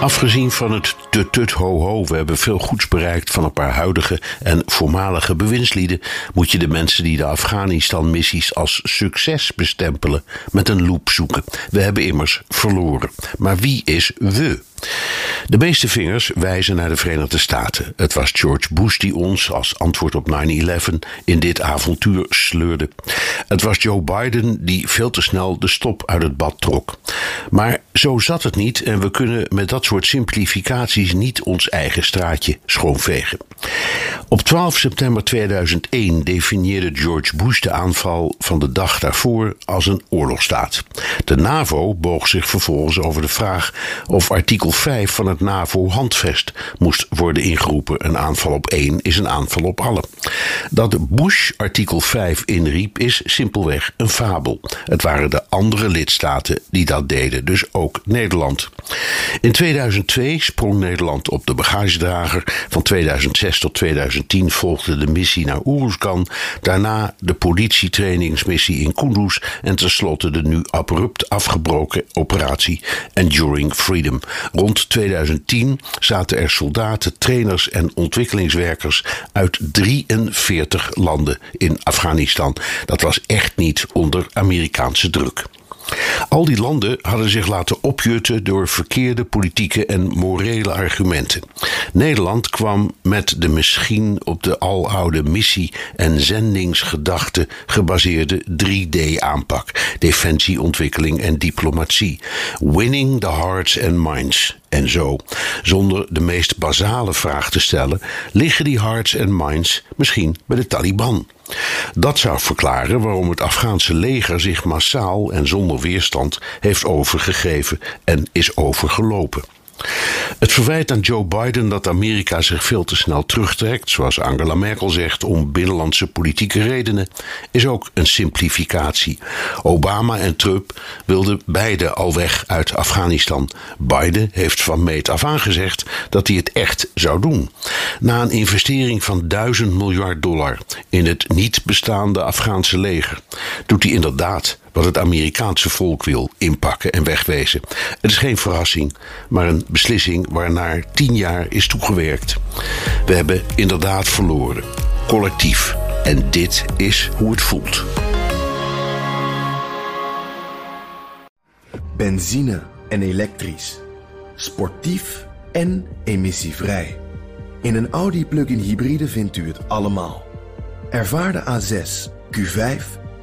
Afgezien van het tut ho ho, we hebben veel goeds bereikt van een paar huidige en voormalige bewindslieden, moet je de mensen die de Afghanistan-missies als succes bestempelen met een loep zoeken. We hebben immers verloren. Maar wie is we? De meeste vingers wijzen naar de Verenigde Staten. Het was George Bush die ons als antwoord op 9-11 in dit avontuur sleurde. Het was Joe Biden die veel te snel de stop uit het bad trok. Maar zo zat het niet en we kunnen met dat soort simplificaties niet ons eigen straatje schoonvegen. Op 12 september 2001 definieerde George Bush de aanval van de dag daarvoor als een oorlogstaat. De NAVO boog zich vervolgens over de vraag of artikel 5 van het NAVO-handvest moest worden ingeroepen. Een aanval op één is een aanval op alle. Dat Bush artikel 5 inriep is simpelweg een fabel. Het waren de andere lidstaten die dat deden, dus ook Nederland. In 2002 sprong Nederland op de bagagedrager. Van 2006 tot 2010 volgde de missie naar Oeruzkan. Daarna de politietrainingsmissie in Kunduz. En tenslotte de nu abrupt afgebroken operatie Enduring Freedom. Rond 2010 zaten er soldaten, trainers en ontwikkelingswerkers uit 43 landen in Afghanistan. Dat was echt niet onder Amerikaanse druk. Al die landen hadden zich laten opjutten door verkeerde politieke en morele argumenten. Nederland kwam met de misschien op de aloude missie- en zendingsgedachte gebaseerde 3D-aanpak: defensie, ontwikkeling en diplomatie. Winning the hearts and minds. En zo, zonder de meest basale vraag te stellen, liggen die hearts and minds misschien bij de Taliban. Dat zou verklaren waarom het Afghaanse leger zich massaal en zonder weerstand heeft overgegeven en is overgelopen. Het verwijt aan Joe Biden dat Amerika zich veel te snel terugtrekt, zoals Angela Merkel zegt, om binnenlandse politieke redenen, is ook een simplificatie. Obama en Trump wilden beide al weg uit Afghanistan. Biden heeft van meet af aan gezegd dat hij het echt zou doen. Na een investering van 1000 miljard dollar in het niet bestaande Afghaanse leger, doet hij inderdaad wat het Amerikaanse volk wil inpakken en wegwezen. Het is geen verrassing, maar een beslissing waarnaar tien jaar is toegewerkt. We hebben inderdaad verloren, collectief. En dit is hoe het voelt. Benzine en elektrisch. Sportief en emissievrij. In een Audi plug-in hybride vindt u het allemaal. Ervaar de A6, Q5,